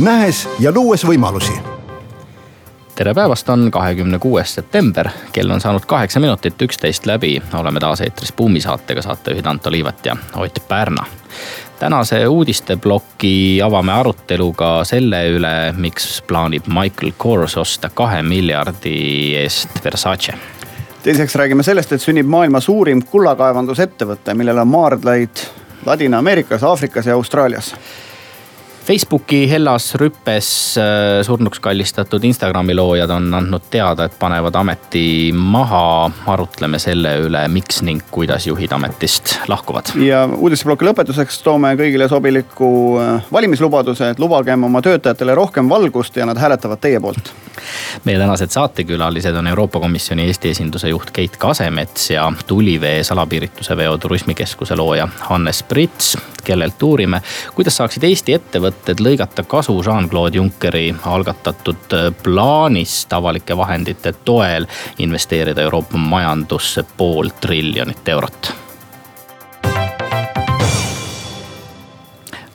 nähes ja luues võimalusi tere päevast, on kahekümne kuues september, kell on saanud kaheksa minutit üksteist läbi. oleme taas eetris Buumi saatega, saatejuhid Anto Liivat ja Ott Pärna. tänase uudisteploki avame aruteluga selle üle, miks plaanib Michael Kors osta kahe miljardi eest Versace teiseks räägime sellest, et sünnib maailma suurim kullakaevandusettevõte, millel on maardlaid Ladina-Ameerikas, Aafrikas ja Austraalias Facebooki Hellas rüppes äh, surnuks kallistatud Instagrami loojad on andnud teada, et panevad ameti maha. arutleme selle üle, miks ning kuidas juhid ametist lahkuvad. ja uudisteploki lõpetuseks toome kõigile sobiliku äh, valimislubaduse, et lubagem oma töötajatele rohkem valgust ja nad hääletavad teie poolt. meie tänased saatekülalised on Euroopa Komisjoni Eesti esinduse juht Keit Kasemets ja Tulivee salapiirituse veo turismikeskuse looja Hannes Prits, kellelt uurime, kuidas saaksid Eesti ettevõtted ettevõtted lõigata kasu Jean-Claude Junckeri algatatud äh, plaanist avalike vahendite toel investeerida Euroopa majandusse pool triljonit eurot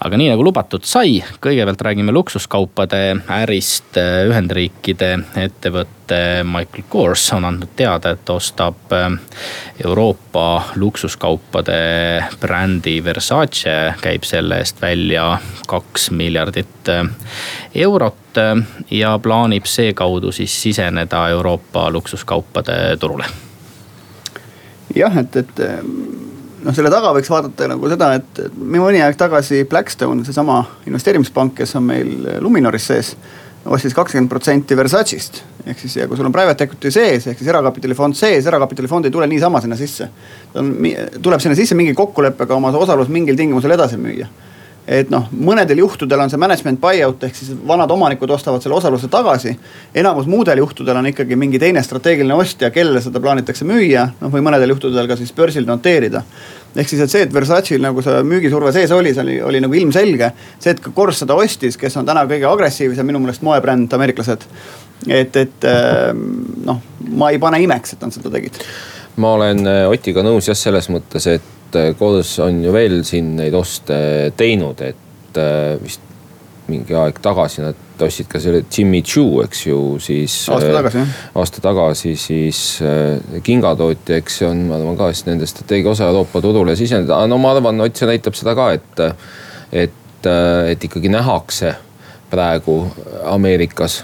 aga nii nagu lubatud sai, kõigepealt räägime luksuskaupade ärist. Ühendriikide ettevõte Michael Kors on andnud teada, et ostab äh, Euroopa luksuskaupade brändi Versace, käib selle eest välja kaks miljardit äh, eurot äh, ja plaanib seekaudu siis siseneda Euroopa luksuskaupade turule. jah, et, et noh, selle taga võiks vaadata nagu seda, et mõni aeg tagasi Blackstone, seesama investeerimispank, kes on meil Luminoris sees ostis kakskümmend protsenti Versace'ist. ehk siis, ja kui sul on private equity sees, ehk siis erakapitalifond sees, erakapitalifond ei tule niisama sinna sisse. ta on, tuleb sinna sisse mingi kokkuleppega oma osalus mingil tingimusel edasi müüa et noh, mõnedel juhtudel on see management buyout ehk siis vanad omanikud ostavad selle osaluse tagasi. enamus muudel juhtudel on ikkagi mingi teine strateegiline ostja, kellele seda plaanitakse müüa, noh või mõnedel juhtudel ka siis börsil noteerida. ehk siis, et see, et Versace'l nagu see müügisurve sees oli, see oli, oli nagu ilmselge. see, et Kors seda ostis, kes on täna kõige agressiivsem minu meelest moebränd, ameeriklased. et, et ehm, noh, ma ei pane imeks, et nad seda tegid ma olen äh, Otiga nõus jah, selles mõttes, et Kodos on ju veel siin neid oste teinud, et äh, vist mingi aeg tagasi nad ostsid ka selle Jimmy Choo, eks ju, siis. aasta tagasi jah. aasta tagasi siis äh, kingatootja, eks see on, ma arvan ka siis nende strateegia osa Euroopa turule siseneda, no ma arvan, Ott, see näitab seda ka, et, et, äh, et ikkagi nähakse praegu Ameerikas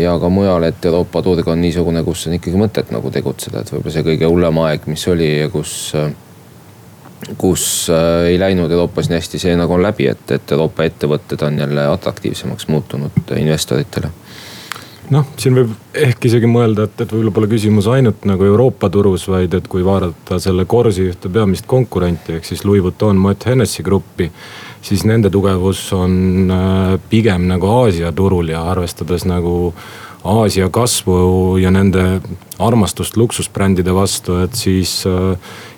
ja ka mujal, et Euroopa turg on niisugune, kus on ikkagi mõtet nagu tegutseda, et võib-olla see kõige hullem aeg, mis oli ja kus kus äh, ei läinud Euroopas nii hästi, see nagu on läbi, et, et Euroopa ettevõtted on jälle atraktiivsemaks muutunud investoritele noh, siin võib ehk isegi mõelda, et, et võib-olla pole küsimus ainult nagu Euroopa turus, vaid et kui vaadata selle Corsi ühte peamist konkurenti ehk siis Louis Vuitton, Moet Hennessy gruppi. siis nende tugevus on äh, pigem nagu Aasia turul ja arvestades nagu Aasia kasvu ja nende armastust luksusbrändide vastu, et siis äh,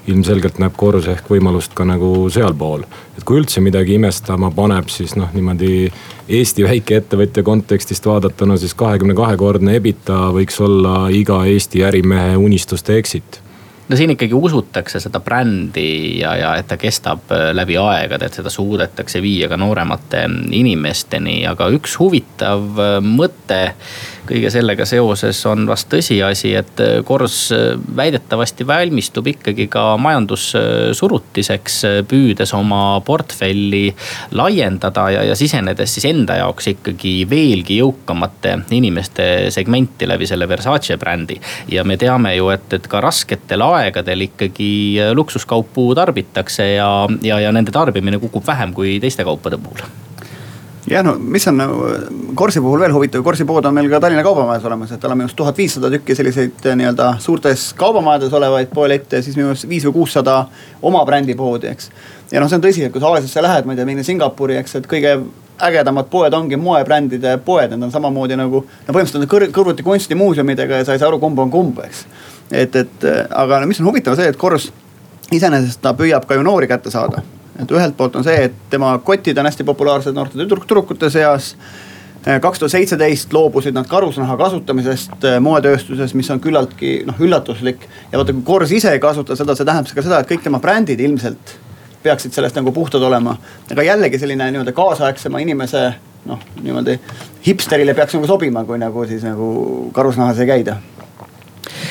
ilmselgelt näeb Kors ehk võimalust ka nagu sealpool. et kui üldse midagi imestama paneb, siis noh, niimoodi Eesti väikeettevõtja kontekstist vaadatuna siis kahekümne kahekordne EBITDA võiks olla iga Eesti ärimehe unistuste exit no siin ikkagi usutakse seda brändi ja, ja et ta kestab äh, läbi aegade, et seda suudetakse viia ka nooremate inimesteni, aga üks huvitav äh, mõte kõige sellega seoses on vast tõsiasi, et äh, Kors väidetavasti valmistub ikkagi ka majandussurutiseks, püüdes oma portfelli laiendada ja, ja sisenedes siis enda jaoks ikkagi veelgi jõukamate inimeste segmenti läbi selle Versace brändi. ja me teame ju, et, et ka rasketel aegadel aegadel ikkagi äh, luksuskaupu tarbitakse ja, ja, ja nende tarbimine kukub vähem kui teiste kaupade puhul jah, no mis on Korsi puhul veel huvitav, Korsi pood on meil ka Tallinna Kaubamajas olemas, et oleme just tuhat viissada tükki selliseid äh, nii-öelda suurtes kaubamajades olevaid poelette siis minu arust viis või kuussada oma brändi poodi, eks. ja noh, see on tõsi, et kui sa Aasiasse lähed, ma ei tea, minna Singapuri, eks, et kõige ägedamad poed ongi moebrändide poed, need on samamoodi nagu, no põhimõtteliselt on kõr kõrvuti kunstimuuseumidega ja sa ei saa aru, kumb on kumb, eks. Et, et aga no mis on huvitav, see, et Kors iseenesest ta püüab ka ju noori kätte saada. et ühelt poolt on see, et tema kotid on hästi populaarsed noorte tüdrukute seas kaks tuhat seitseteist loobusid nad karusnaha kasutamisest moetööstuses, mis on küllaltki noh üllatuslik. ja vaata, kui Kors ise ei kasuta seda, see tähendab ka seda, et kõik tema brändid ilmselt peaksid sellest nagu puhtad olema. aga jällegi selline nii-öelda kaasaegsema inimese noh, niimoodi hipsterile peaks nagu sobima, kui nagu siis nagu karusnahas ei käida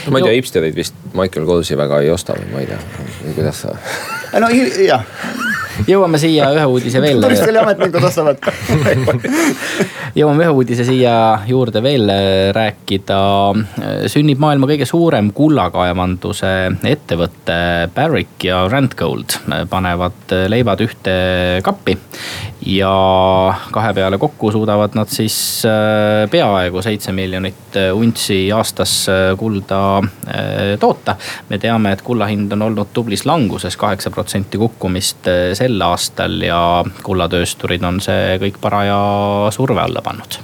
ma ei tea, hipsterid vist Michael Colesi väga ei osta või ma ei tea, kuidas sa. no jah jõuame siia ühe uudise veel. turismiametnikud ostavad jõuame ühe uudise siia juurde veel rääkida. sünnib maailma kõige suurem kullakaevanduse ettevõte Barrick ja Randgold panevad leivad ühte kappi. Ja kahe peale kokku suudavad nad siis äh, peaaegu seitse miljonit untsi aastas äh, kulda äh, toota. me teame, et kulla hind on olnud tublis languses, kaheksa protsenti kukkumist sel aastal ja kullatöösturid on see kõik paraja surve alla pannud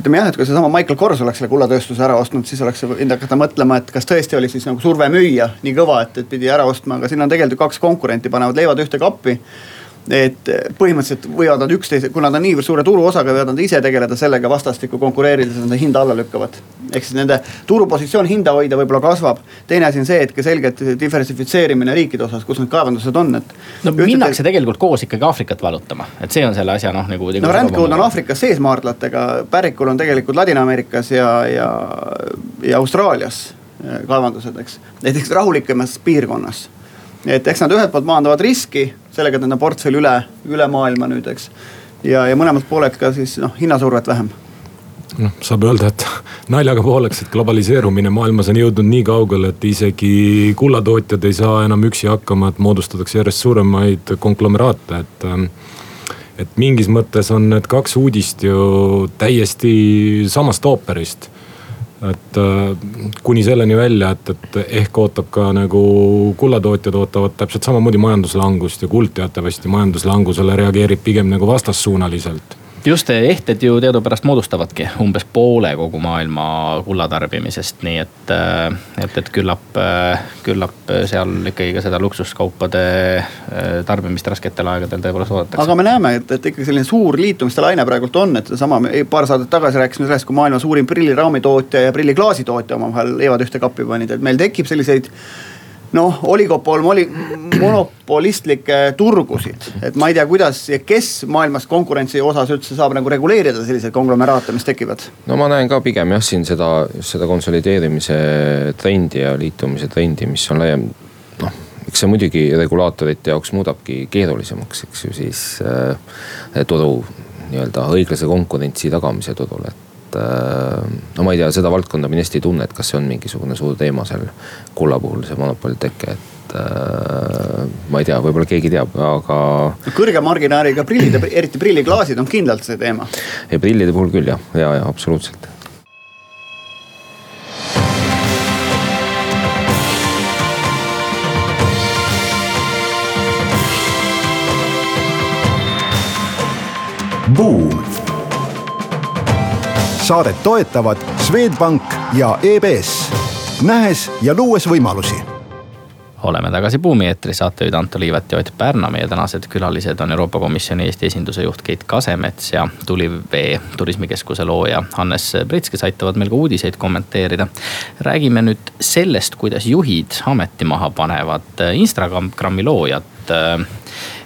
ütleme jah, et kui seesama Michael Kors oleks selle kullatööstuse ära ostnud, siis oleks võinud hakata mõtlema, et kas tõesti oli siis nagu surve müüa nii kõva, et, et pidi ära ostma, aga siin on tegelikult kaks konkurenti, panevad leivad ühte kappi et põhimõtteliselt võivad nad üksteise, kuna nad on niivõrd suure turuosaga, võivad nad ise tegeleda sellega vastastikku konkureerides, nende hinda alla lükkavad. ehk siis nende turupositsioon hinda hoida võib-olla kasvab. teine asi on see, et ka selgelt diversifitseerimine riikide osas, kus need kaevandused on, et. no minnakse tegelikult koos ikkagi Aafrikat valutama, et see on selle asja noh nagu. no rändkood on Aafrikas sees maardlatega, Pärikul on tegelikult Ladina-Ameerikas ja, ja, ja Austraalias äh, kaevandused, eks. näiteks rahulikemas piirkonnas et eks nad ühelt poolt maandavad riski sellega, et nende portfell üle, üle maailma nüüd, eks. ja, ja mõlemalt poolelt ka siis noh, hinnasurvet vähem noh, saab öelda, et naljaga pooleks, et globaliseerumine maailmas on jõudnud nii kaugele, et isegi kullatootjad ei saa enam üksi hakkama, et moodustatakse järjest suuremaid konglomeraate, et. Ähm, et mingis mõttes on need kaks uudist ju täiesti samast ooperist et äh, kuni selleni välja, et, et ehk ootab ka nagu kullatootjad ootavad täpselt samamoodi majanduslangust ja kuld teatavasti majanduslangusele reageerib pigem nagu vastassuunaliselt just, ehted ju teadupärast moodustavadki umbes poole kogu maailma kullatarbimisest, nii et, äh, et, et küllap, äh, küllap seal ikkagi ka seda luksuskaupade äh, tarbimist rasketel aegadel tõepoolest oodatakse. aga me näeme, et, et ikkagi selline suur liitumiste laine praegult on, et seesama, paar saadet tagasi rääkisime sellest, kui maailma suurim prilliraamitootja ja prilliklaasitootja omavahel leivad ühte kappi panid, et meil tekib selliseid noh, oligopol, monopolistlikke turgusid. et ma ei tea, kuidas ja kes maailmas konkurentsi osas üldse saab nagu reguleerida selliseid konglomeraate, mis tekivad? no ma näen ka pigem jah, siin seda, just seda konsolideerimise trendi ja liitumise trendi, mis on laiem. noh, eks see muidugi regulaatorite jaoks muudabki keerulisemaks, eks ju siis äh, turu nii-öelda õiglase konkurentsi tagamise turul, et et äh, no ma ei tea, seda valdkonda ma nii hästi ei tunne, et kas see on mingisugune suur teema seal kulla puhul, see monopoli teke, et äh, ma ei tea, võib-olla keegi teab, aga. kõrge marginaaliga prillid, eriti prilliklaasid on kindlalt see teema. ei prillide puhul küll jah, ja, ja absoluutselt Buum saadet toetavad Swedbank ja EBS, nähes ja luues võimalusi oleme tagasi Buumi eetris, saatejuhid Anto Liivet ja Ott Pärna. meie tänased külalised on Euroopa Komisjoni Eesti esinduse juht Keit Kasemets ja Tulivee turismikeskuse looja Hannes Prits, kes aitavad meil ka uudiseid kommenteerida. räägime nüüd sellest, kuidas juhid ameti maha panevad. Instagrami loojad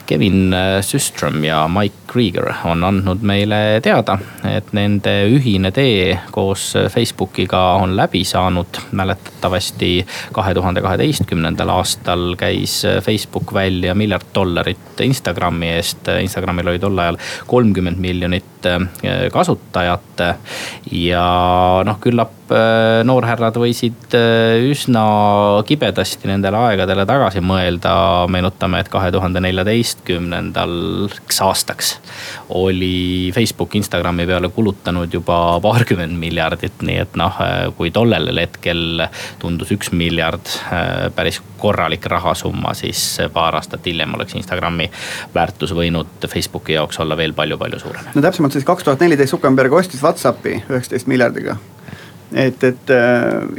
Kevin äh, Systrom ja Mike Krieger on andnud meile teada, et nende ühine tee koos Facebookiga on läbi saanud. mäletatavasti kahe tuhande kaheteistkümnendal aastal käis Facebook välja miljard dollarit Instagrami eest. Instagramil oli tol ajal kolmkümmend miljonit kasutajat. ja noh, küllap noorhärrad võisid üsna kibedasti nendele aegadele tagasi mõelda. meenutame, et kahe tuhande neljateistkümnendaks aastaks oli Facebook Instagrami peale kulutanud juba paarkümmend miljardit, nii et noh, kui tollel hetkel tundus üks miljard päris korralik rahasumma, siis paar aastat hiljem oleks Instagrami väärtus võinud Facebooki jaoks olla veel palju-palju suurem. no täpsemalt siis kaks tuhat neliteist Zuckerberg ostis Whatsappi üheksateist miljardiga. Et, et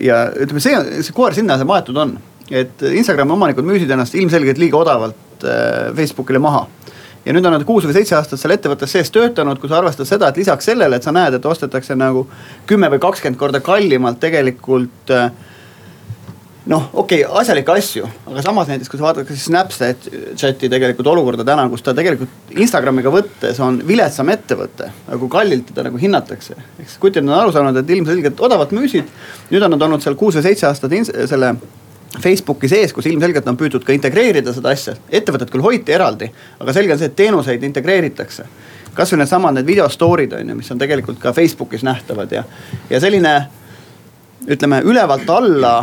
ja ütleme, see, see koer sinna see maetud on, et Instagrami omanikud müüsid ennast ilmselgelt liiga odavalt äh, Facebookile maha. Ja nüüd on nad kuus või seitse aastat seal ettevõttes sees töötanud, kus arvestades seda, et lisaks sellele, et sa näed, et ostetakse nagu kümme või kakskümmend korda kallimalt tegelikult äh, noh, okei okay,, asjalikke asju, aga samas näiteks kui sa vaatad ka siis Snapchati tegelikult olukorda täna, kus ta tegelikult Instagramiga võttes on viletsam ettevõte, nagu kallilt teda nagu hinnatakse. ehk siis kutid on aru saanud, et ilmselgelt odavalt müüsid. nüüd on nad olnud seal kuus või seitse aastat selle Facebooki sees, kus ilmselgelt on püütud ka integreerida seda asja. ettevõtet küll hoiti eraldi, aga selge on see, et teenuseid integreeritakse. kasvõi needsamad need video story'd on ju, mis on tegelikult ka Facebookis nähtavad ja, ja selline ütleme ülevalt alla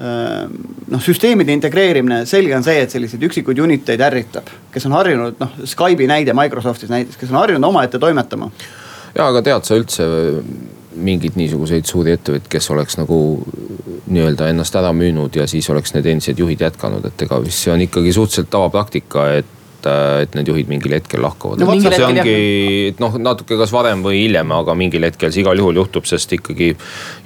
noh, süsteemide integreerimine, selge on see, et selliseid üksikuid unit eid ärritab, kes on harjunud, noh Skype'i näide Microsoftis näiteks, kes on harjunud omaette toimetama. ja, aga tead sa üldse mingeid niisuguseid suuri ettevõtteid, kes oleks nagu nii-öelda ennast ära müünud ja siis oleks need endised juhid jätkanud, et ega vist see on ikkagi suhteliselt tavapraktika, et et, äh, et need juhid mingil hetkel lahkuvad no,. see ongi noh, natuke kas varem või hiljem, aga mingil hetkel see igal juhul juhtub, sest ikkagi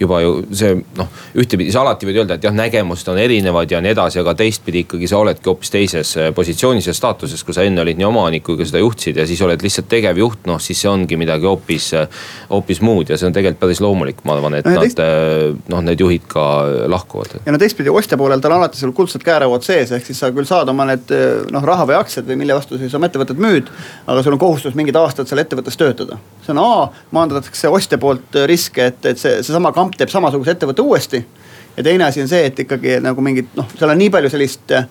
juba ju see noh, ühtepidi sa alati võid öelda, et jah, nägemused on erinevad ja nii edasi, aga teistpidi ikkagi sa oledki hoopis teises äh, positsioonis ja staatuses, kui sa enne olid nii omanik kui ka seda juhtisid ja siis oled lihtsalt tegevjuht, noh siis see ongi midagi hoopis, äh, hoopis muud ja see on tegelikult päris loomulik, ma arvan, et no, nad teist... noh, need juhid ka lahkuvad. ja no teistpidi ostja poolel tal on alati sul kuldsed käerauad sees, ehk siis sa küll saad oma need noh, raha või aktsiad või mille vastu siis oma ettevõtet müüd. aga sul on kohustus mingid aastad seal ettevõttes töötada. see on A, maandatakse ostja poolt riske, et, et see, seesama kamp teeb samasuguse ettevõtte uuesti. ja teine asi on see, et ikkagi nagu mingid noh, seal on nii palju sellist äh,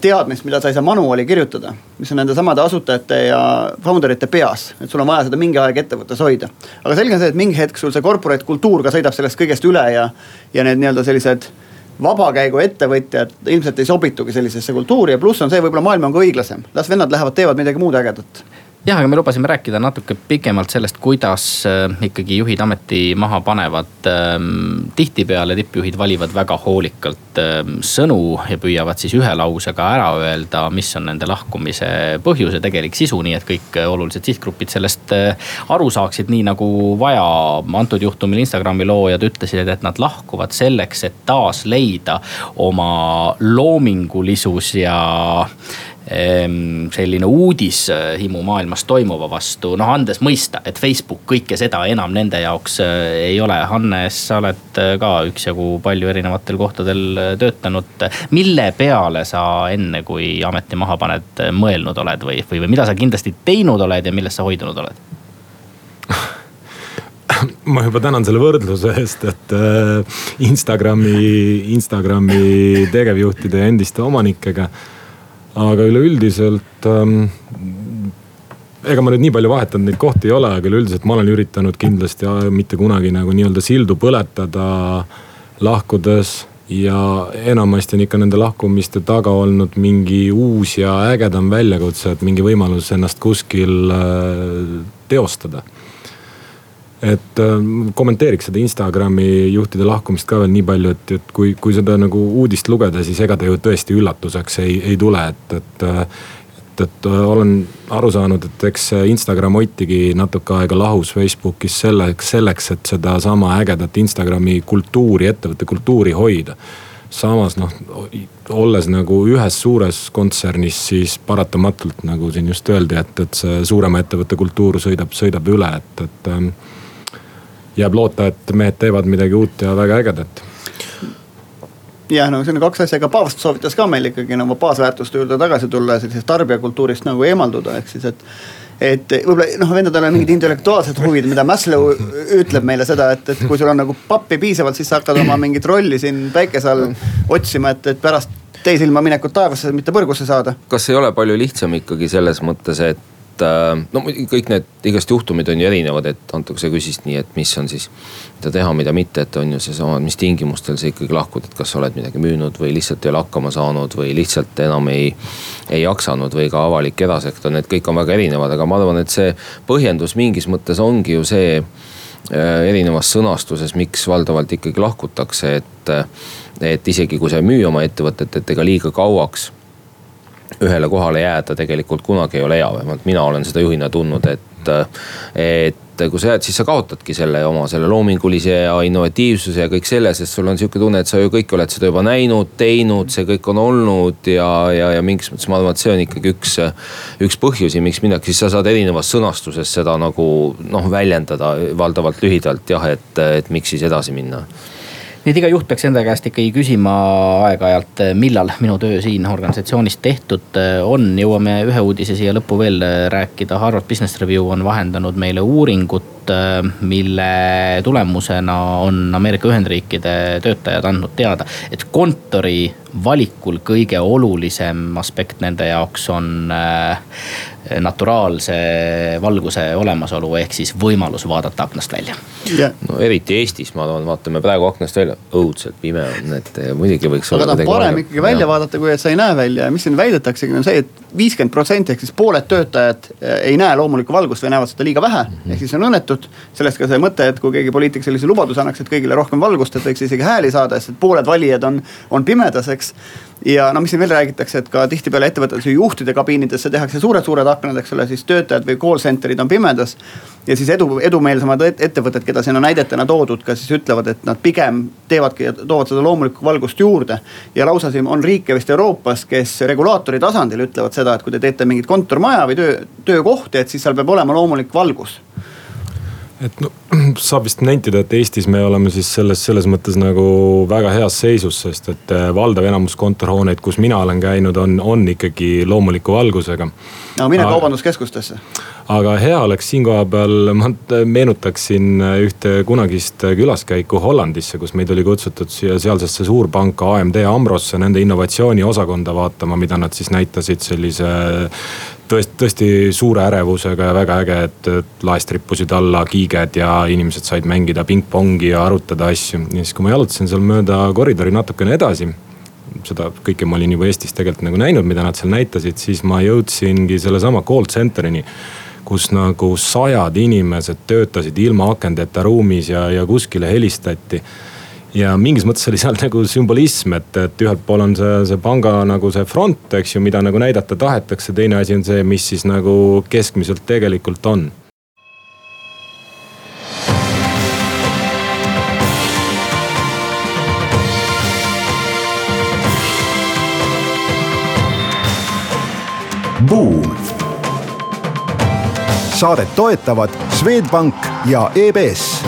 teadmist, mida sa ei saa manuaali kirjutada, mis on nende samade asutajate ja founder ite peas, et sul on vaja seda mingi aeg ettevõttes hoida. aga selge on see, et mingi hetk sul see corporate kultuur ka sõidab sellest kõigest üle ja, ja need nii-öelda sellised vabakäigu ettevõtjad ilmselt ei sobitugi sellisesse kultuuri ja pluss on see, võib-olla maailm on ka õiglasem. las vennad lähevad, teevad midagi muud ägedat jah, aga me lubasime rääkida natuke pikemalt sellest, kuidas äh, ikkagi juhid ameti maha panevad. Ähm, tihtipeale tippjuhid valivad väga hoolikalt ähm, sõnu ja püüavad siis ühe lausega ära öelda, mis on nende lahkumise põhjus ja tegelik sisu, nii et kõik äh, olulised sihtgrupid sellest äh, aru saaksid, nii nagu vaja. antud juhtumil Instagrami loojad ütlesid, et nad lahkuvad selleks, et taas leida oma loomingulisus ja selline uudishimu maailmas toimuva vastu, noh andes mõista, et Facebook kõike seda enam nende jaoks äh, ei ole. Hannes, sa oled äh, ka üksjagu palju erinevatel kohtadel äh, töötanud. mille peale sa enne, kui ameti maha paned, mõelnud oled või, või, või mida sa kindlasti teinud oled ja millest sa hoidunud oled? ma juba tänan selle võrdluse eest, et Instagrami, Instagrami tegevjuhtide ja endiste omanikega aga üleüldiselt ähm, ega ma nüüd nii palju vahetanud neid kohti ei ole, aga üleüldiselt ma olen üritanud kindlasti mitte kunagi nagu nii-öelda sildu põletada lahkudes. ja enamasti on ikka nende lahkumiste taga olnud mingi uus ja ägedam väljakutse, et mingi võimalus ennast kuskil äh, teostada et äh, kommenteeriks seda Instagrami juhtide lahkumist ka veel nii palju, et, et kui, kui seda nagu uudist lugeda, siis ega ta ju tõesti üllatuseks ei, ei tule, et, et. et, et äh, olen aru saanud, et eks Instagram hoitigi natuke aega lahus Facebookis selleks, selleks, et sedasama ägedat Instagrami kultuuri, ettevõtte kultuuri hoida samas noh, olles nagu ühes suures kontsernis, siis paratamatult nagu siin just öeldi, et, et see suurema ettevõtte kultuur sõidab, sõidab üle, et, et ähm, jääb loota, et mehed teevad midagi uut ja väga ägedat jah, no siin on kaks asja, ega Paavst soovitas ka meil ikkagi nagu baasväärtuste juurde tagasi tulla ja sellisest tarbijakultuurist nagu eemalduda, ehk siis, et. et võib-olla noh, vendadel on mingid intellektuaalsed huvid, mida Maslow ütleb meile seda, et, et kui sul on nagu pappi piisavalt, siis sa hakkad oma mingit rolli siin päikese all otsima, et, et pärast teise ilma minekut taevasse, mitte põrgusse saada. kas ei ole palju lihtsam ikkagi selles mõttes, et äh, no kõik need igast juhtumid on ju erinevad, et Anto, sa küsisid nii, et mis on siis, mida teha, mida mitte, et on ju seesama, mis tingimustel sa ikkagi lahkud, et kas sa oled midagi müünud või lihtsalt ei ole hakkama saanud või lihtsalt enam ei, ei jaksanud või ka avalik erasektor, need kõik on väga erinevad, aga ma arvan, et see põhjendus mingis mõttes ongi ju see äh, erinevas sõnastuses, miks valdavalt ikkagi lahkutakse, et, et isegi kui sa ei müü oma ettevõtet, et ega liiga kauaks ühele kohale jääda tegelikult kunagi ei ole hea, vähemalt mina olen seda juhina tundnud, et, et kui sa jääd, siis sa kaotadki selle oma selle loomingulise ja innovatiivsuse ja kõik selle, sest sul on sihuke tunne, et sa ju kõik oled seda juba näinud, teinud, see kõik on olnud ja, ja, ja mingis mõttes ma arvan, et see on ikkagi üks, üks põhjusi, miks minnakse, siis sa saad erinevas sõnastuses seda nagu noh, väljendada valdavalt lühidalt jah, et, et miks siis edasi minna nii et iga juht peaks enda käest ikkagi küsima aeg-ajalt, millal minu töö siin organisatsioonis tehtud on. jõuame ühe uudise siia lõppu veel rääkida. Harvard Business Review on vahendanud meile uuringut, mille tulemusena on Ameerika Ühendriikide töötajad andnud teada, et kontori valikul kõige olulisem aspekt nende jaoks on naturaalse valguse olemasolu, ehk siis võimalus vaadata aknast välja yeah.. no eriti Eestis, ma arvan, vaatame praegu aknast välja, õudselt pime on, et muidugi võiks. aga noh, parem valge. ikkagi välja ja. vaadata, kui et sa ei näe välja ja mis siin väidetaksegi, on see, et viiskümmend protsenti ehk siis pooled töötajad eh, ei näe loomulikku valgust või näevad seda liiga vähe mm. -hmm. ehk siis on õnnetud, sellest ka see mõte, et kui keegi poliitik sellise lubaduse annaks, et kõigile rohkem valgust, et võiks isegi hääli saada, sest et pooled valijad on, on pimedas, eks ja no mis siin veel räägitakse, et ka tihtipeale ettevõtetes ju juhtide kabiinidesse tehakse suured-suured aknad, eks ole, siis töötajad või call center'id on pimedas. ja siis edu, edumeelsemad ettevõtted, keda siin on näidetena toodud, ka siis ütlevad, et nad pigem teevadki toovad seda loomulikku valgust juurde. ja lausa siin on riike vist Euroopas, kes regulaatori tasandil ütlevad seda, et kui te teete mingit kontormaja või töö, töökohti, et siis seal peab olema loomulik valgus et no saab vist nentida, et Eestis me oleme siis selles, selles mõttes nagu väga heas seisus, sest et äh, valdav enamus kontorhooneid, kus mina olen käinud, on, on ikkagi loomuliku valgusega. no mine aga, kaubanduskeskustesse. aga hea oleks siin koha peal, ma meenutaksin ühte kunagist külaskäiku Hollandisse, kus meid oli kutsutud siia sealsesse suurpanka AMD Ambrosse nende innovatsiooniosakonda vaatama, mida nad siis näitasid sellise tõesti, tõesti suure ärevusega ja väga äge, et laest rippusid alla kiiged ja inimesed said mängida pingpongi ja arutada asju. ja siis, kui ma jalutasin seal mööda koridori natukene edasi seda kõike ma olin juba Eestis tegelikult nagu näinud, mida nad seal näitasid, siis ma jõudsingi sellesama call center'ini kus nagu sajad inimesed töötasid ilma akendeta ruumis ja, ja kuskile helistati ja mingis mõttes oli seal nagu sümbolism, et, et ühelt pool on see, see panga nagu see front, eks ju, mida nagu näidata tahetakse, teine asi on see, mis siis nagu keskmiselt tegelikult on. Buum. saadet toetavad Swedbank ja EBS,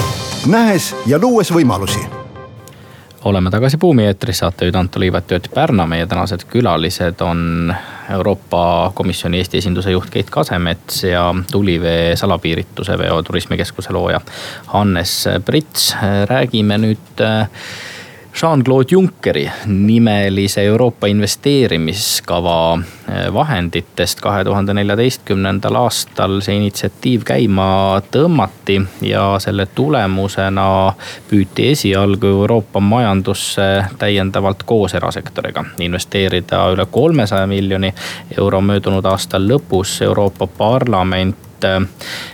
nähes ja luues võimalusi oleme tagasi Buumi eetris, saatejuht Anto Liivat ja Ott Pärna, meie tänased külalised on Euroopa Komisjoni Eesti esinduse juht Keit Kasemets ja Tulivee salapiirituse veo turismikeskuse looja Hannes Prits. räägime nüüd äh, Jean-Claude Junckeri nimelise Euroopa investeerimiskava eh, vahenditest kahe tuhande neljateistkümnendal aastal see initsiatiiv käima tõmmati ja selle tulemusena püüti esialgu Euroopa majandusse täiendavalt koos erasektoriga investeerida üle kolmesaja miljoni euro möödunud aasta lõpus Euroopa Parlament Äh,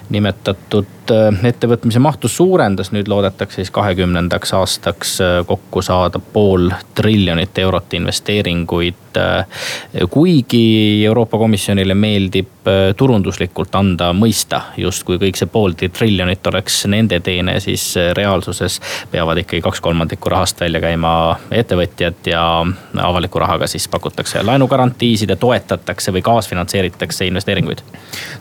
nimetatud äh, ettevõtmise mahtu suurendas, nüüd loodetakse siis kahekümnendaks aastaks äh, kokku saada pool triljonit eurot investeeringuid. Kuigi Euroopa Komisjonile meeldib turunduslikult anda mõista, justkui kõik see pool triljonit oleks nende teene, siis reaalsuses peavad ikkagi kaks kolmandikku rahast välja käima ettevõtjad ja avaliku rahaga siis pakutakse laenugarantiisid ja toetatakse või kaasfinantseeritakse investeeringuid.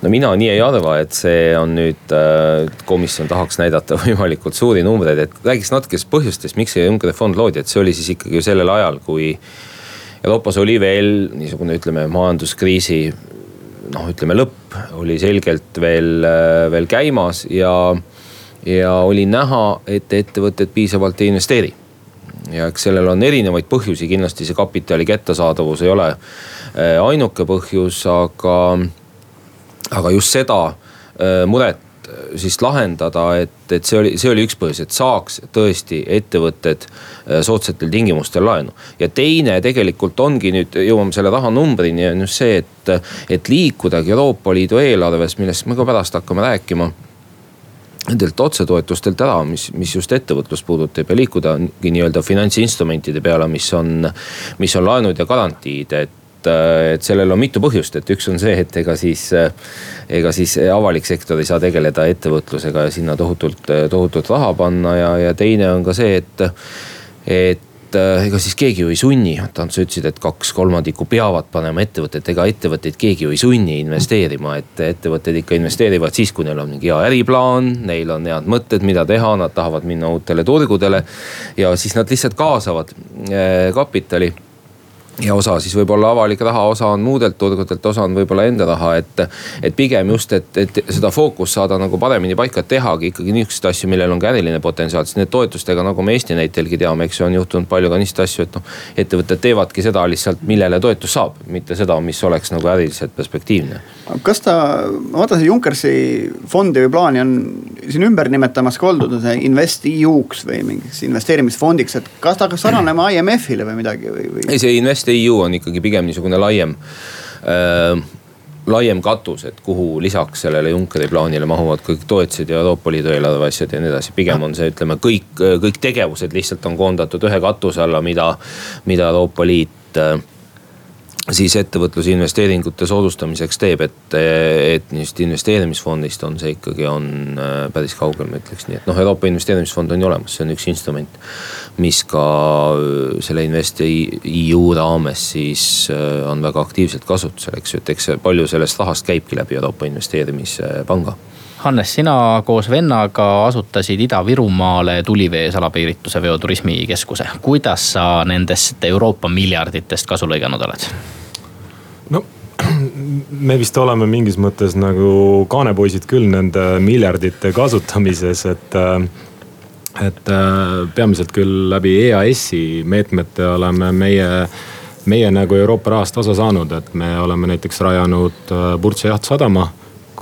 no mina nii ei arva et see on nüüd, äh, komisjon tahaks näidata võimalikult suuri numbreid, et räägiks natuke siis põhjustest, miks see Junckeri fond loodi, et see oli siis ikkagi ju sellel ajal, kui Euroopas oli veel niisugune, ütleme, majanduskriisi noh, ütleme lõpp oli selgelt veel, äh, veel käimas ja, ja oli näha, et ettevõtted piisavalt ei investeeri. Ja eks sellel on erinevaid põhjusi, kindlasti see kapitali kättesaadavus ei ole äh, ainuke põhjus, aga aga just seda muret siis lahendada, et, et see oli, see oli üks põhjus, et saaks tõesti ettevõtted äh, soodsatel tingimustel laenu. ja teine tegelikult ongi nüüd, jõuame selle rahanumbrini, on just see, et, et liikudagi Euroopa Liidu eelarves, millest me ka pärast hakkame rääkima nendelt otsetoetustelt ära, mis, mis just ettevõtlust puudutab ja liikudagi nii-öelda finantsinstrumentide peale, mis on, mis on laenud ja garantiid, et et, et sellel on mitu põhjust, et üks on see, et ega siis, ega siis avalik sektor ei saa tegeleda ettevõtlusega ja sinna tohutult, tohutult raha panna ja, ja teine on ka see, et, et ega siis keegi ju ei sunni, Ants, sa ütlesid, et kaks kolmandikku peavad panema ettevõtted, ega ettevõtteid keegi ju ei sunni investeerima, et ettevõtted ikka investeerivad siis, kui neil on mingi hea äriplaan, neil on head mõtted, mida teha, nad tahavad minna uutele turgudele. ja siis nad lihtsalt kaasavad kapitali ja osa siis võib-olla avalik raha, osa on muudelt turgudelt, osa on võib-olla enda raha, et. et pigem just, et, et seda fookust saada nagu paremini paika, tehagi ikkagi niisuguseid asju, millel on ka äriline potentsiaal, sest need toetustega, nagu me Eesti näitelgi teame, eks ju, on juhtunud palju ka niisuguseid asju, et noh. ettevõtted teevadki seda lihtsalt, millele toetus saab, mitte seda, mis oleks nagu äriliselt perspektiivne. Kas ta, ma vaatan see Junkersi fondi või plaani on siin ümber nimetamas ka oldud, InvestEU-ks või mingiks investeerimisfondiks, et kas ta hakkab sarnanema IMF-ile või midagi või, või? ei, see Invest InvestEU on ikkagi pigem niisugune laiem äh, laiem katus, et kuhu lisaks sellele Junckeri plaanile mahuvad kõik toetused ja Euroopa Liidu eelarve asjad ja nii edasi. pigem on see, ütleme kõik, kõik tegevused lihtsalt on koondatud ühe katuse alla, mida, mida Euroopa Liit äh, siis ettevõtluse investeeringute soodustamiseks teeb, et, et just investeerimisfondist on see ikkagi, on äh, päris kaugel, ma ütleks nii, et noh, Euroopa Investeerimisfond on ju olemas, see on üks instrument. mis ka äh, selle InvestEU raames siis äh, on väga aktiivselt kasutusel, eks ju, et eks palju sellest rahast käibki läbi Euroopa Investeerimispanga Hannes, sina koos vennaga asutasid Ida-Virumaale tulivee salapiirituse veoturismikeskuse. kuidas sa nendest Euroopa miljarditest kasu lõiganud oled? no me vist oleme mingis mõttes nagu kaanepoisid küll nende miljardite kasutamises, et et peamiselt küll läbi EAS-i meetmete oleme meie, meie nagu Euroopa rahast osa saanud, et me oleme näiteks rajanud Burtsa jahtsadama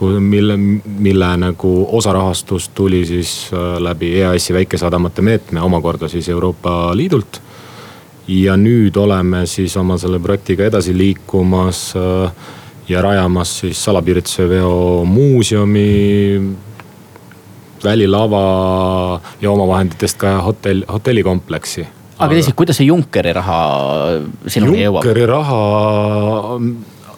mille, mille nagu osarahastus tuli siis läbi EAS-i väikesadamate meetme omakorda siis Euroopa Liidult ja nüüd oleme siis oma selle projektiga edasi liikumas äh, ja rajamas siis salapiirituseveo muuseumi, välilava ja omavahenditest ka hotell, hotellikompleksi. aga teiseks, kuidas see Junckeri raha sinuni jõuab? Junckeri raha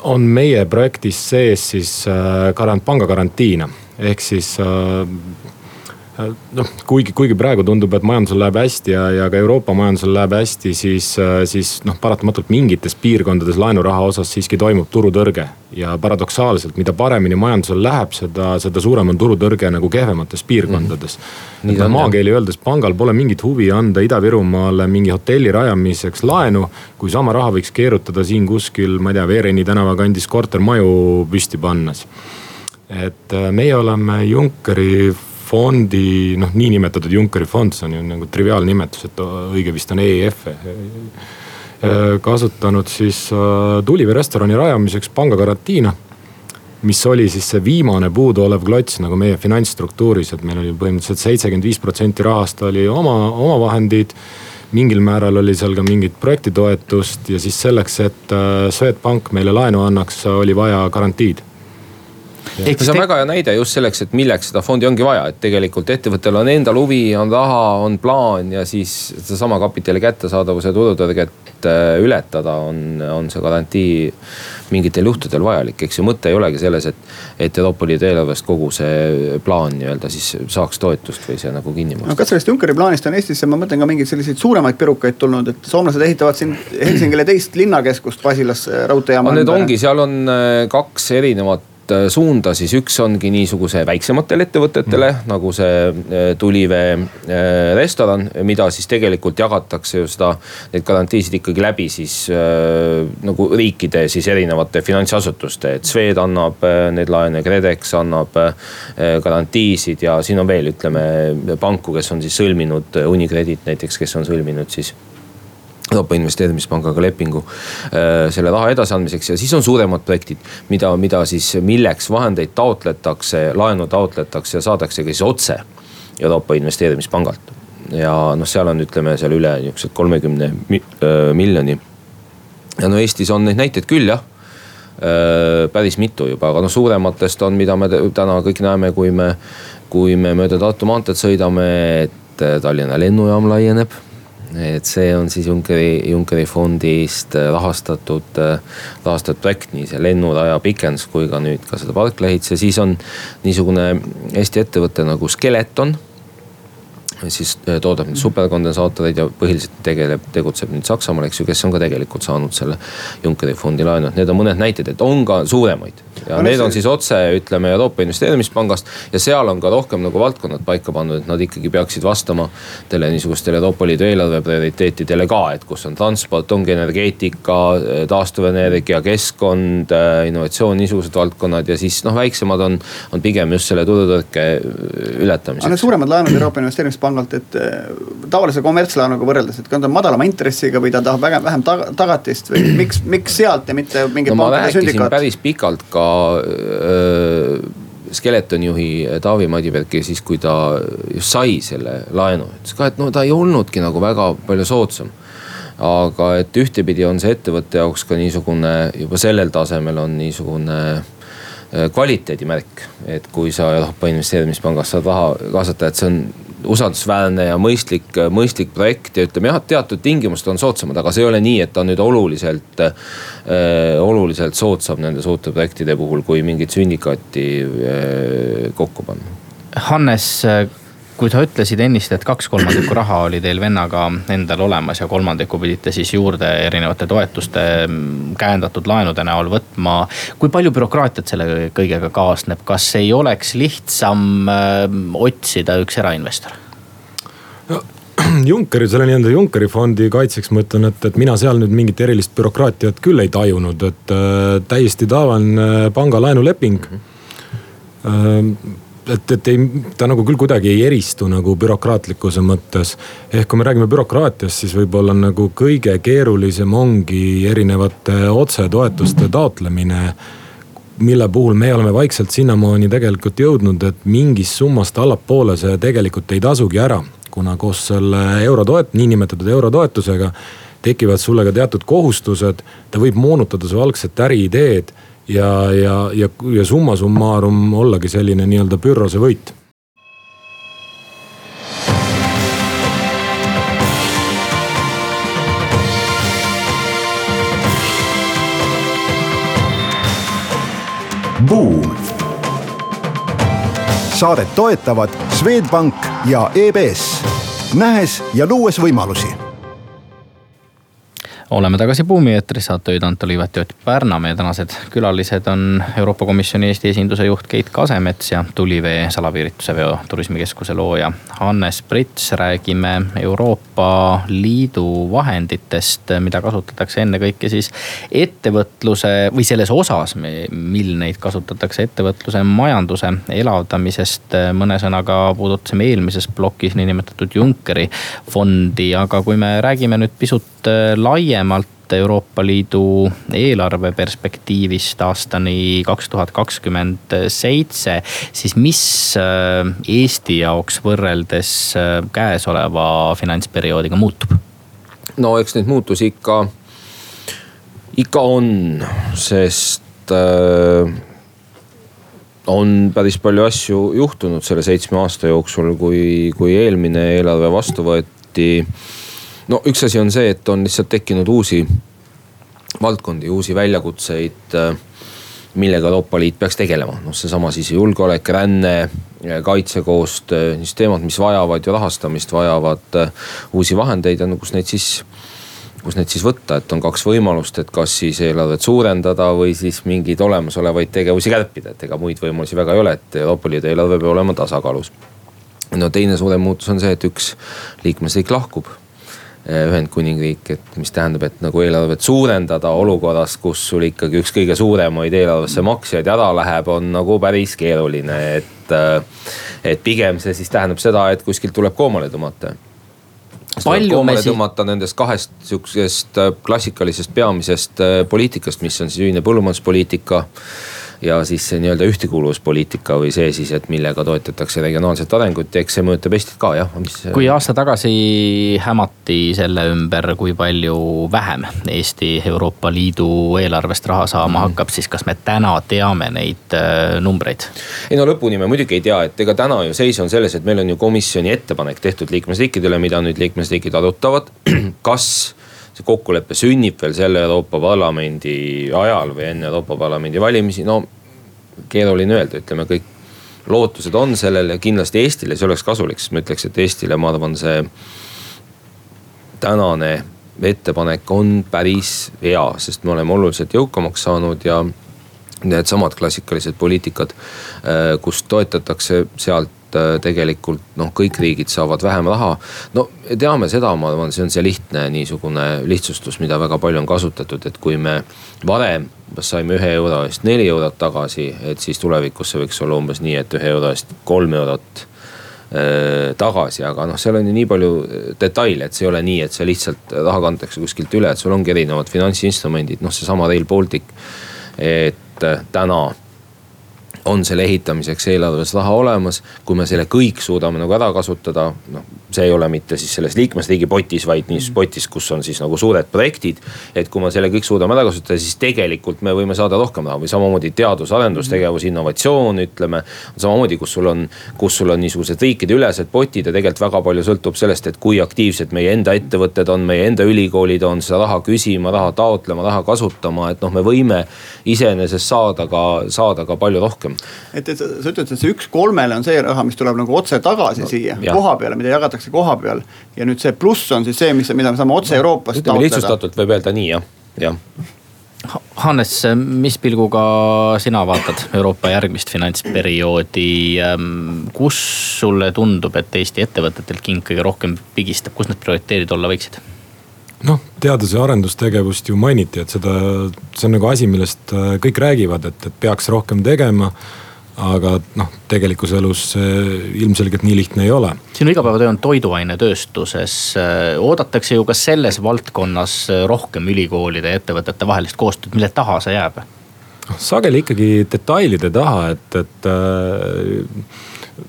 on meie projektis sees siis äh, garant, panga garantiina ehk siis äh, noh, kuigi, kuigi praegu tundub, et majandusel läheb hästi ja, ja ka Euroopa majandusel läheb hästi, siis, siis noh, paratamatult mingites piirkondades laenuraha osas siiski toimub turutõrge. ja paradoksaalselt, mida paremini majandusel läheb, seda, seda suurem on turutõrge nagu kehvemates piirkondades mm. -hmm. et maakeeli öeldes pangal pole mingit huvi anda Ida-Virumaale mingi hotelli rajamiseks laenu. kui sama raha võiks keerutada siin kuskil, ma ei tea, Veereni tänava kandis kortermaju püsti pannes et äh, meie oleme Junckeri fondi, noh niinimetatud Junckeri fond, see on ju nagu triviaalnimetus, et õige vist on EIF. kasutanud siis äh, Tulivee restorani rajamiseks panga garantiina. mis oli siis see viimane puuduolev klots nagu meie finantsstruktuuris, et meil oli põhimõtteliselt seitsekümmend viis protsenti rahast oli oma, omavahendid mingil määral oli seal ka mingit projektitoetust ja siis selleks, et äh, Swedbank meile laenu annaks, oli vaja garantiid see on väga hea näide just selleks, et milleks seda fondi ongi vaja, et tegelikult ettevõttel on endal huvi, on raha, on plaan ja siis sedasama kapitali kättesaadavuse turutõrget äh, ületada on, on see garantii mingitel juhtudel vajalik, eks ju. mõte ei olegi selles, et, et Euroopa Liidu eelarvest kogu see plaan nii-öelda siis saaks toetust või see nagu kinni maksta. no kas sellest Junckeri plaanist on Eestisse, ma mõtlen ka mingeid selliseid suuremaid pirukaid tulnud, et soomlased ehitavad siin Helsingile teist linnakeskust Basilas raudteejaama no,. Need ongi, seal on äh, kaks erinevat Äh, suunda, siis üks ongi niisuguse väiksematele ettevõtetele mm. nagu see äh, Tulivee äh, restoran, mida siis tegelikult jagatakse ju seda, neid garantiisid ikkagi läbi siis nagu riikide siis erinevate finantsasutuste, et Swed annab neid laene, KredEx annab garantiisid ja siin on veel, ütleme panku, kes on siis sõlminud, Unicredit näiteks, kes on sõlminud siis Euroopa Investeerimispangaga lepingu äh, selle raha edasiandmiseks ja siis on suuremad projektid, mida, mida siis, milleks vahendeid taotletakse, laenu taotletakse ja saadaksegi siis otse Euroopa Investeerimispangalt. ja noh, seal on, ütleme seal üle niisugused kolmekümne äh, miljoni. ja no Eestis on neid näiteid küll jah äh, päris mitu juba, aga noh, suurematest on, mida me täna kõik näeme, kui me, kui me mööda Tartu maanteed sõidame, et Tallinna lennujaam laieneb et see on siis Junckeri, Junckeri fondist äh, rahastatud, äh, rahastatud projekt, nii see lennuraja pikendus kui ka nüüd ka seda parkla ehitus ja siis on niisugune Eesti ettevõte nagu Skeleton siis äh, toodab neid superkondensaatoreid ja põhiliselt tegeleb, tegutseb nüüd Saksamaal, eks ju, kes on ka tegelikult saanud selle Junckeri fondi laenu, et need on mõned näited, et on ka suuremaid. ja need on siis otse, ütleme Euroopa Investeerimispangast ja seal on ka rohkem nagu valdkonnad paika pandud, et nad ikkagi peaksid vastama teile niisugustele Euroopa Liidu eelarve prioriteetidele ka, et kus on transport, ongi energeetika, taastuvenergia, keskkond, innovatsioon, niisugused valdkonnad ja siis noh, väiksemad on, on pigem just selle turutõrke ületamiseks. aga need suuremad laenud Euroopa Investeerimispangast pangalt, et äh, tavalise kommertslaenuga võrreldes, et kui ta on madalama intressiga või ta tahab vähem, vähem tagatist või miks, miks sealt ja mitte mingi no, pankade sündikaat? päris pikalt ka öö, äh, Skeletoni juhi Taavi Madibergi siis, kui ta just sai selle laenu, ütles ka, et no ta ei olnudki nagu väga palju soodsam aga et ühtepidi on see ettevõtte jaoks ka niisugune juba sellel tasemel on niisugune äh, kvaliteedimärk. et kui sa Euroopa Investeerimispangast saad raha kaasata, et see on usaldusväärne ja mõistlik, mõistlik projekt ja ütleme jah, teatud tingimused on soodsamad, aga see ei ole nii, et ta nüüd oluliselt äh,, oluliselt soodsam nende suurte projektide puhul, kui mingit sündikaati äh, kokku panna. Hannes kui sa ütlesid ennist, et kaks kolmandikku raha oli teil vennaga endal olemas ja kolmandiku pidite siis juurde erinevate toetuste mm, käendatud laenude näol võtma. kui palju bürokraatiat selle kõigega kaasneb, kas ei oleks lihtsam mm, otsida üks erainvestor? no Junckeri, selle nii-öelda Junckeri fondi kaitseks ma ütlen, et, et mina seal nüüd mingit erilist bürokraatiat küll ei tajunud, et äh, täiesti tavaline pangalaenuleping mm. -hmm et, et ei, ta nagu küll kuidagi ei eristu nagu bürokraatlikkuse mõttes. ehk kui me räägime bürokraatiast, siis võib-olla nagu kõige keerulisem ongi erinevate otsetoetuste taotlemine mille puhul me oleme vaikselt sinnamaani tegelikult jõudnud, et mingist summast allapoole see tegelikult ei tasugi ära. kuna koos selle eurotoet-, niinimetatud eurotoetusega tekivad sulle ka teatud kohustused, ta võib moonutada su algset äriideed ja, ja, ja, ja summa summarum ollagi selline nii-öelda pürrose võit. Buum. saadet toetavad Swedbank ja EBS, nähes ja luues võimalusi oleme tagasi Buumi eetris, saatejuhid Anto Liivet ja Ott Pärna. meie tänased külalised on Euroopa Komisjoni Eesti esinduse juht Keit Kasemets ja Tulivee salapiirituse veo turismikeskuse looja Hannes Prits. räägime Euroopa Liidu vahenditest, mida kasutatakse ennekõike siis ettevõtluse või selles osas, mil neid kasutatakse ettevõtluse, majanduse elavdamisest. mõne sõnaga puudutasime eelmises plokis niinimetatud Junckeri fondi, aga kui me räägime nüüd pisut laiemalt laiemalt Euroopa Liidu eelarve perspektiivist aastani kaks tuhat kakskümmend seitse, siis mis äh, Eesti jaoks võrreldes äh, käesoleva finantsperioodiga muutub? no eks neid muutusi ikka, ikka on, sest äh, on päris palju asju juhtunud selle seitsme aasta jooksul, kui, kui eelmine eelarve vastu võeti no üks asi on see, et on lihtsalt tekkinud uusi valdkondi, uusi väljakutseid, äh, millega Euroopa Liit peaks tegelema. noh, seesama siis julgeolek, ränne, kaitsekoostöö, niisugused teemad, mis vajavad ju rahastamist, vajavad äh, uusi vahendeid ja no kus neid siis kus neid siis võtta, et on kaks võimalust, et kas siis eelarvet suurendada või siis mingeid olemasolevaid tegevusi kärpida, et ega muid võimalusi väga ei ole, et Euroopa Liidu eelarve peab olema tasakaalus. no teine suurem muutus on see, et üks liikmesriik lahkub Ühendkuningriik, et mis tähendab, et nagu eelarvet suurendada olukorras, kus sul ikkagi üks kõige suuremaid eelarvesse maksjaid ära läheb, on nagu päris keeruline, et. Eh, et pigem see siis tähendab seda, et kuskilt tuleb koomale tõmmata. koomale siis, tõmmata nendest kahest sihukesest äh, klassikalisest peamisest äh, poliitikast, mis on siis ühine põllumajanduspoliitika ja siis see nii-öelda ühtekuuluvuspoliitika või see siis, et millega toetatakse regionaalset arengut ja eks see mõjutab Eestit ka jah, mis. kui aasta tagasi hämati selle ümber, kui palju vähem Eesti Euroopa Liidu eelarvest raha saama mm hakkab, siis kas me täna teame neid äh, numbreid? ei no lõpuni me muidugi ei tea, et ega täna ju seis on selles, et meil on ju komisjoni ettepanek tehtud liikmesriikidele, mida nüüd liikmesriigid arutavad. kas see kokkulepe sünnib veel selle Euroopa Parlamendi ajal või enne Euroopa Parlamendi valimisi, no keeruline öelda, ütleme kõik lootused on sellel ja kindlasti Eestile see oleks kasulik, sest ma ütleks, et Eestile, ma arvan, see tänane ettepanek on päris hea, sest me oleme oluliselt jõukamaks saanud ja needsamad klassikalised poliitikad, äh, kus toetatakse sealt Äh, tegelikult noh, kõik riigid saavad vähem raha. no teame seda, ma arvan, see on see lihtne niisugune lihtsustus, mida väga palju on kasutatud, et kui me varem saime ühe euro eest neli eurot tagasi, et siis tulevikus see võiks olla umbes nii, et ühe euro eest kolm eurot äh, tagasi, aga noh, seal on ju nii palju äh, detaile, et see ei ole nii, et see lihtsalt raha kantakse kuskilt üle, et sul ongi erinevad finantsinstrumendid, noh seesama Rail Baltic. et täna on selle ehitamiseks eelarves raha olemas. kui me selle kõik suudame nagu ära kasutada, noh see ei ole mitte siis selles liikmesriigi potis, vaid niisuguses potis, kus on siis nagu suured projektid. et kui me selle kõik suudame ära kasutada, siis tegelikult me võime saada rohkem raha või samamoodi teadus-arendustegevus, innovatsioon, ütleme. samamoodi, kus sul on, kus sul on niisugused riikideülesed potid ja tegelikult väga palju sõltub sellest, et kui aktiivsed meie enda ettevõtted on, meie enda ülikoolid on seda raha küsima, raha taotlema, raha kasutama, et noh, me võime iseenesest saada ka, saada ka palju rohkem. et, et sa ütled, et see üks kolmele on see raha, mis tuleb nagu otse tagasi no, siia koha peale, mida jagatakse jagatakse koha peal. ja nüüd see pluss on siis see, mis, mida me saame otse Euroopast taotleda. lihtsustatult võib öelda nii jah, jah. Hannes, mis pilguga sina vaatad Euroopa järgmist finantsperioodi? Ähm, kus sulle tundub, et Eesti ettevõtetelt king kõige rohkem pigistab, kus need prioriteedid olla võiksid? noh, teadus- ja arendustegevust ju mainiti, et seda, see on nagu asi, millest äh, kõik räägivad, et, et peaks rohkem tegema aga noh, tegelikus elus see ilmselgelt nii lihtne ei ole. sinu igapäevatöö on toiduainetööstuses, oodatakse ju ka selles valdkonnas rohkem ülikoolide ja ettevõtete vahelist koostööd, mille taha see jääb? noh, sageli ikkagi detailide taha, et, et äh,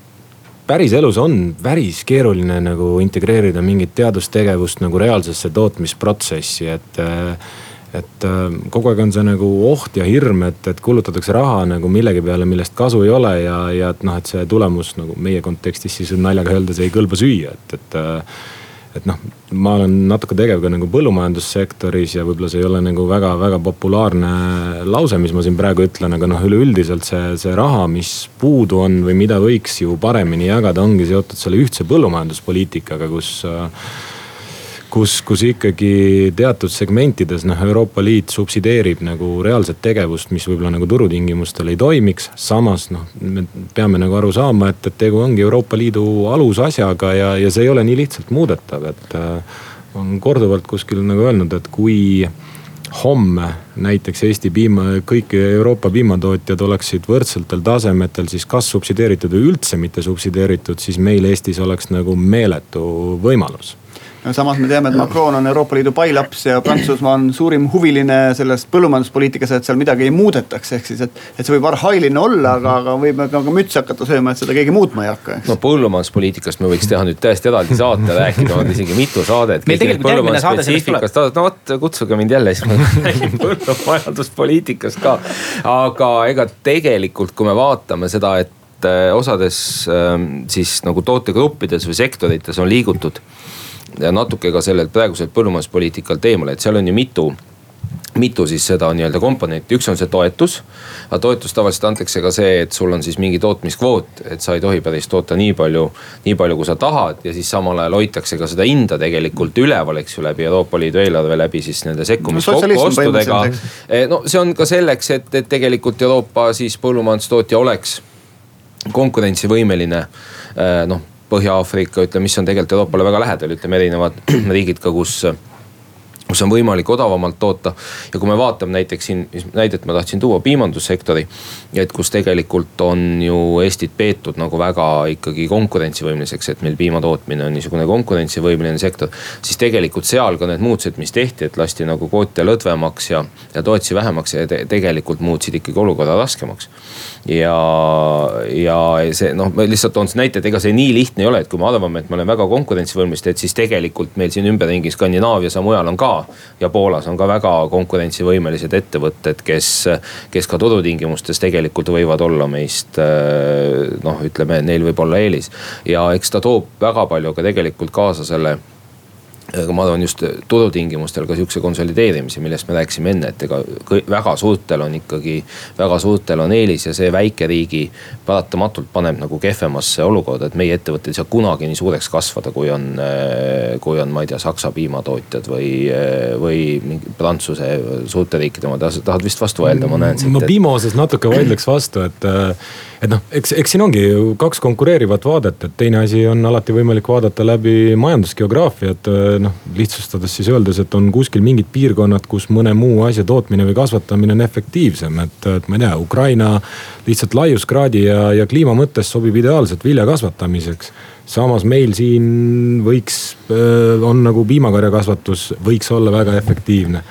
päriselus on päris keeruline nagu integreerida mingit teadustegevust nagu reaalsesse tootmisprotsessi, et äh, et äh, kogu aeg on see nagu oht ja hirm, et, et kulutatakse raha nagu millegi peale, millest kasu ei ole ja, ja et noh, et see tulemus nagu meie kontekstis siis naljaga öeldes ei kõlba süüa, et, et. Äh, et noh, ma olen natuke tegev ka nagu põllumajandussektoris ja võib-olla see ei ole nagu väga-väga populaarne lause, mis ma siin praegu ütlen, aga noh, üleüldiselt see, see raha, mis puudu on või mida võiks ju paremini jagada, ongi seotud selle ühtse põllumajanduspoliitikaga, kus äh, kus, kus ikkagi teatud segmentides noh, Euroopa Liit subsideerib nagu reaalset tegevust, mis võib-olla nagu turutingimustel ei toimiks. samas noh, me peame nagu aru saama, et, et tegu ongi Euroopa Liidu alusasjaga ja, ja see ei ole nii lihtsalt muudetav, et äh, on korduvalt kuskil nagu öelnud, et kui homme näiteks Eesti piima, kõik Euroopa piimatootjad oleksid võrdsetel tasemetel siis kas subsideeritud või üldse mitte subsideeritud, siis meil Eestis oleks nagu meeletu võimalus samas me teame, et Macron on Euroopa Liidu pailaps ja Prantsusmaa on suurim huviline sellest põllumajanduspoliitikas, et seal midagi ei muudetaks, ehk siis, et. et see võib arhailine olla, aga, aga võib ka mütsi hakata sööma, et seda keegi muutma ei hakka, eks. no põllumajanduspoliitikast me võiks teha nüüd täiesti eraldi saate, rääkida on isegi mitu saadet. meil tegelikult järgmine saade sellest tuleb. no vot, kutsuge mind jälle, siis ma räägin põllumajanduspoliitikast ka. aga ega tegelikult, kui me vaatame seda, et äh, osades ähm, siis nagu tootegruppides või sektorites on liigutud ja natuke ka sellelt praeguselt põllumajanduspoliitikalt eemale, et seal on ju mitu mitu siis seda nii-öelda komponenti, üks on see toetus. aga toetus tavaliselt antakse ka see, et sul on siis mingi tootmiskvoot, et sa ei tohi päris toota nii palju, nii palju, kui sa tahad ja siis samal ajal hoitakse ka seda hinda tegelikult üleval, eks ju, läbi Euroopa Liidu eelarve, läbi siis nende sekkumiskokkuostudega. Eh, no see on ka selleks, et, et tegelikult Euroopa siis põllumajandustootja oleks konkurentsivõimeline eh, noh Põhja-Aafrika, ütleme, mis on tegelikult Euroopale väga lähedal, ütleme erinevad riigid ka, kus kus on võimalik odavamalt toota. ja kui me vaatame näiteks siin, mis näidet ma tahtsin tuua, piimandussektori. et kus tegelikult on ju Eestit peetud nagu väga ikkagi konkurentsivõimeliseks, et meil piimatootmine on niisugune konkurentsivõimeline sektor. siis tegelikult seal ka need muutused, mis tehti, et lasti nagu kvoote lõdvemaks ja, ja toetusi vähemaks ja te, tegelikult muutsid ikkagi olukorra raskemaks. ja, ja see noh, ma lihtsalt toon näite, et ega see nii lihtne ei ole, et kui me arvame, et me oleme väga konkurentsivõimelised, et siis tegelikult meil siin ümberringi Skandinaavias ja mujal on ka ja Poolas on ka väga konkurentsivõimelised ettevõtted, kes, kes ka turutingimustes tegelikult võivad olla meist noh, ütleme, neil võib olla eelis. ja eks ta toob väga palju ka tegelikult kaasa selle aga ma arvan just turutingimustel ka sihukese konsolideerimise, millest me rääkisime enne, et ega väga suurtel on ikkagi, väga suurtel on eelis ja see väikeriigi paratamatult paneb nagu kehvemasse olukorda, et meie ettevõtted ei saa kunagi nii suureks kasvada, kui on, kui on, ma ei tea, Saksa piimatootjad või, või mingi Prantsuse suurte riikide omad, tahad vist vastu vaielda, ma näen siit. ma piima osas natuke vaidleks vastu, et et noh, eks, eks siin ongi ju kaks konkureerivat vaadet, et teine asi on alati võimalik vaadata läbi majandusgeograafiat. Noh, lihtsustades siis öeldes, et on kuskil mingid piirkonnad, kus mõne muu asja tootmine või kasvatamine on efektiivsem, et, et ma ei tea, Ukraina lihtsalt laiuskraadi ja, ja kliima mõttes sobib ideaalselt vilja kasvatamiseks. Samas meil siin võiks, on nagu piimakarjakasvatus võiks olla väga efektiivne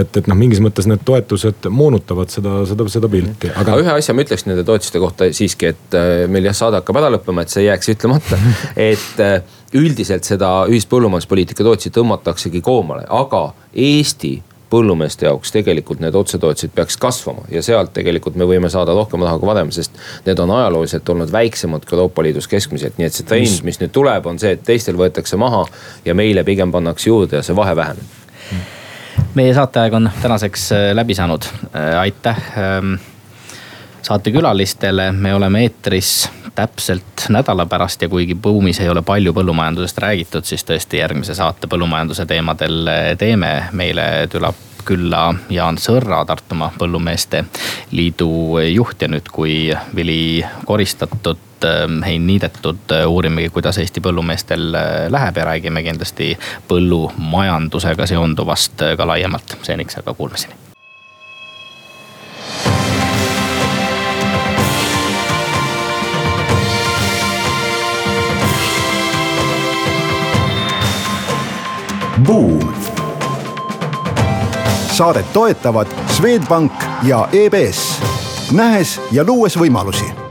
et, et noh, mingis mõttes need toetused moonutavad seda, seda, seda pilti. aga, aga ühe asja ma ütleks nende toetuste kohta siiski, et äh, meil jah, saade hakkab ära lõppema, et see ei jääks ütlemata. et äh, üldiselt seda ühist põllumajanduspoliitika toetusi tõmmataksegi koomale, aga Eesti põllumeeste jaoks tegelikult need otsetoetused peaks kasvama ja sealt tegelikult me võime saada rohkem raha kui varem, sest need on ajalooliselt olnud väiksemad kui Euroopa Liidus keskmiselt, nii et see trend, mis nüüd tuleb, on see, et teistel võetakse maha ja meile pigem pannakse juurde ja see vahe väheneb meie saateaeg on tänaseks äh, läbi saanud, äh, aitäh ähm, saatekülalistele, me oleme eetris täpselt nädala pärast ja kuigi buumis ei ole palju põllumajandusest räägitud, siis tõesti järgmise saate põllumajanduse teemadel äh, teeme. meile tuleb külla Jaan Sõrra, Tartumaa Põllumeeste Liidu juht ja nüüd, kui vili koristatud hein äh, niidetud, äh, uurimegi, kuidas Eesti põllumeestel äh, läheb ja räägime kindlasti põllumajandusega seonduvast ka laiemalt. seniks aga kuulmiseni. Buum. saadet toetavad Swedbank ja EBS, nähes ja luues võimalusi